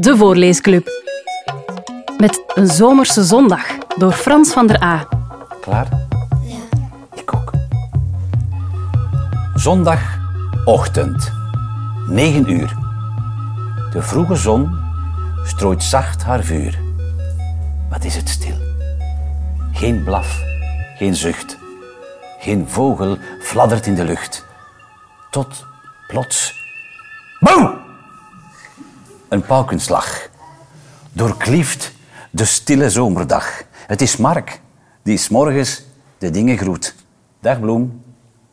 de Voorleesclub. Met Een Zomerse Zondag door Frans van der A. Klaar? Ja. Ik ook. Zondagochtend, 9 uur. De vroege zon strooit zacht haar vuur. Wat is het stil? Geen blaf, geen zucht. Geen vogel fladdert in de lucht. Tot plots. Boom! Een paukenslag. Doorklieft de stille zomerdag. Het is Mark die s morgens de dingen groet. Dag bloem,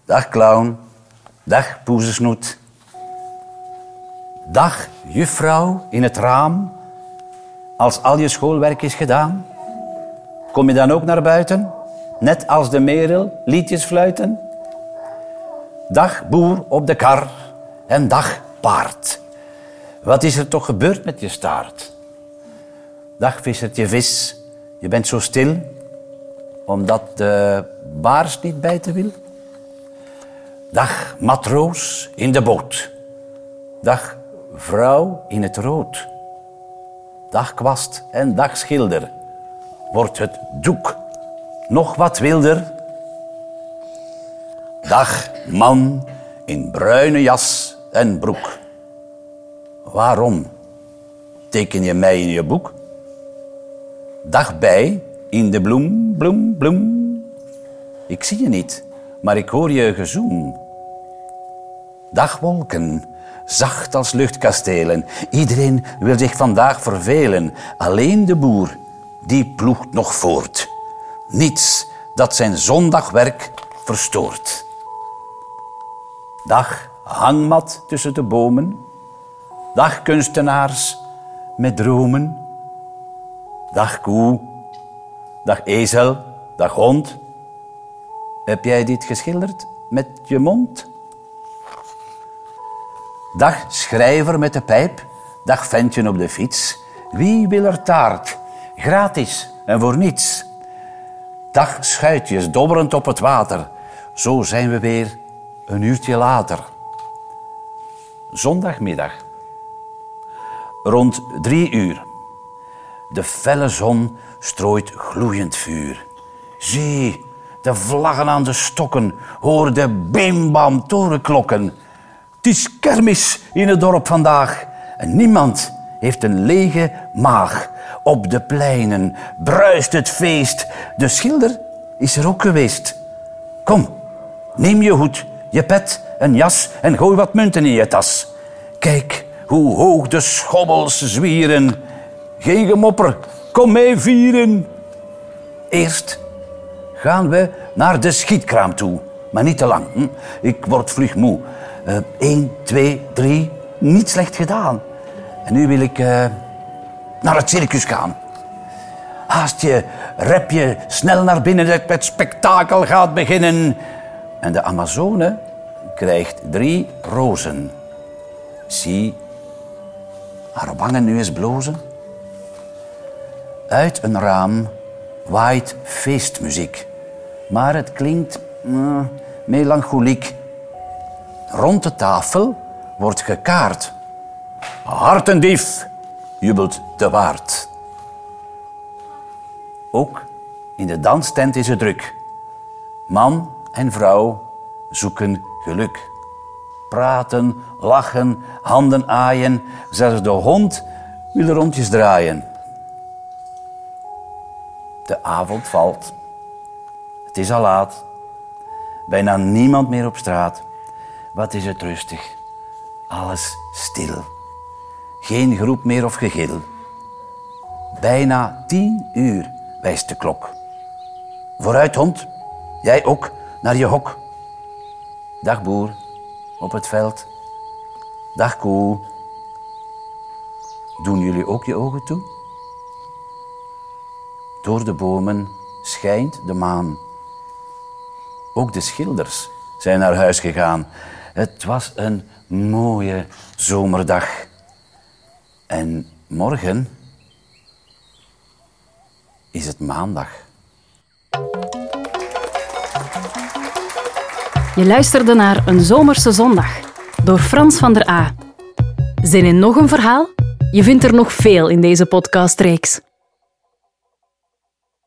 dag clown, dag poezesnoet. Dag juffrouw in het raam, als al je schoolwerk is gedaan. Kom je dan ook naar buiten, net als de merel, liedjes fluiten? Dag boer op de kar en dag paard. Wat is er toch gebeurd met je staart? Dag vissertje vis, je bent zo stil omdat de baars niet bijten wil. Dag matroos in de boot. Dag vrouw in het rood. Dag kwast en dag schilder. Wordt het doek nog wat wilder? Dag man in bruine jas en broek. Waarom teken je mij in je boek? Dag bij in de bloem, bloem, bloem. Ik zie je niet, maar ik hoor je gezoem. Dag wolken, zacht als luchtkastelen. Iedereen wil zich vandaag vervelen. Alleen de boer, die ploegt nog voort. Niets dat zijn zondagwerk verstoort. Dag hangmat tussen de bomen. Dag kunstenaars met dromen. Dag koe. Dag ezel. Dag hond. Heb jij dit geschilderd met je mond? Dag schrijver met de pijp. Dag ventje op de fiets. Wie wil er taart? Gratis en voor niets. Dag schuitjes dobberend op het water. Zo zijn we weer een uurtje later. Zondagmiddag. Rond drie uur. De felle zon strooit gloeiend vuur. Zie, de vlaggen aan de stokken, hoor de bimbam torenklokken. Het is kermis in het dorp vandaag en niemand heeft een lege maag. Op de pleinen bruist het feest. De schilder is er ook geweest. Kom, neem je hoed, je pet, een jas en gooi wat munten in je tas. Kijk hoe hoog de schobbels zwieren. Geen gemopper, kom mee vieren. Eerst gaan we naar de schietkraam toe. Maar niet te lang. Hm? Ik word vlug moe. Eén, twee, drie. Niet slecht gedaan. En nu wil ik uh, naar het circus gaan. Haast je, rep je snel naar binnen. Het spektakel gaat beginnen. En de Amazone krijgt drie rozen. Zie haar wangen nu eens blozen. Uit een raam waait feestmuziek, maar het klinkt uh, melancholiek. Rond de tafel wordt gekaard. Hartendief, jubelt de waard. Ook in de danstent is het druk. Man en vrouw zoeken geluk. Praten, lachen, handen aaien. Zelfs de hond wil rondjes draaien. De avond valt. Het is al laat. Bijna niemand meer op straat. Wat is het rustig. Alles stil. Geen groep meer of gegil. Bijna tien uur wijst de klok. Vooruit, hond. Jij ook naar je hok. Dag boer, op het veld. Dag koe. Doen jullie ook je ogen toe? Door de bomen schijnt de maan. Ook de schilders zijn naar huis gegaan. Het was een mooie zomerdag. En morgen is het maandag. Je luisterde naar Een Zomerse Zondag door Frans van der A. Zin in nog een verhaal? Je vindt er nog veel in deze podcastreeks.